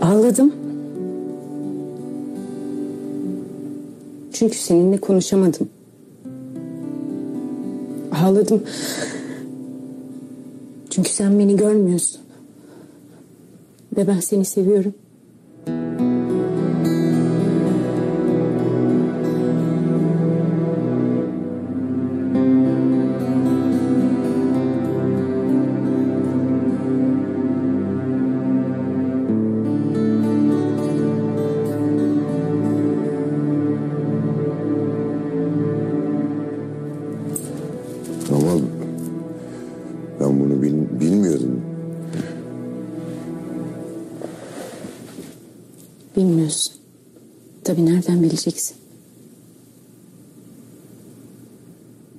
Ağladım. Çünkü seninle konuşamadım. Ağladım. Çünkü sen beni görmüyorsun. Ve ben seni seviyorum. Bunu bil- bilmiyordum. Bilmiyorsun. Tabii nereden bileceksin?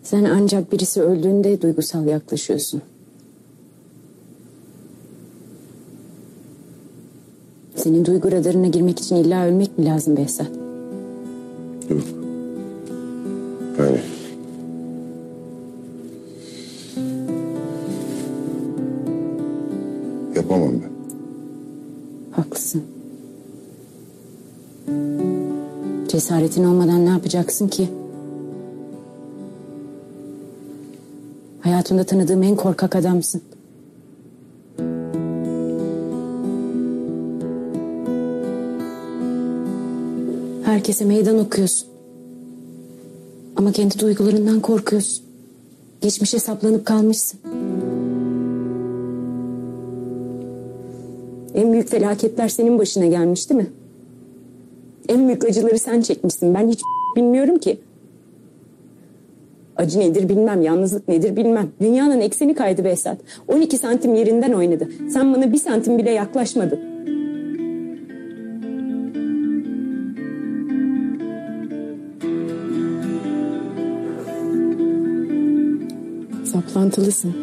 Sen ancak birisi öldüğünde duygusal yaklaşıyorsun. Senin duygu radarına girmek için illa ölmek mi lazım Behzat? Yok. Yani yapamam ben. Haklısın. Cesaretin olmadan ne yapacaksın ki? Hayatımda tanıdığım en korkak adamsın. Herkese meydan okuyorsun. Ama kendi duygularından korkuyorsun. Geçmişe saplanıp kalmışsın. En büyük felaketler senin başına gelmiş değil mi? En büyük acıları sen çekmişsin. Ben hiç bilmiyorum ki. Acı nedir bilmem, yalnızlık nedir bilmem. Dünyanın ekseni kaydı Behzat. 12 santim yerinden oynadı. Sen bana bir santim bile yaklaşmadın. Saplantılısın.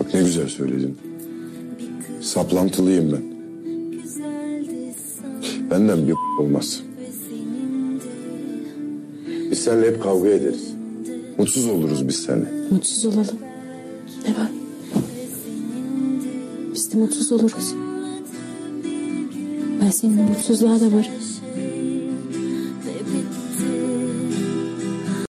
Bak ne güzel söyledin. Saplantılıyım ben. Benden bir olmaz. Biz seninle hep kavga ederiz. Mutsuz oluruz biz seninle. Mutsuz olalım. Ne var? Biz de mutsuz oluruz. Ben seninle mutsuzluğa da varım.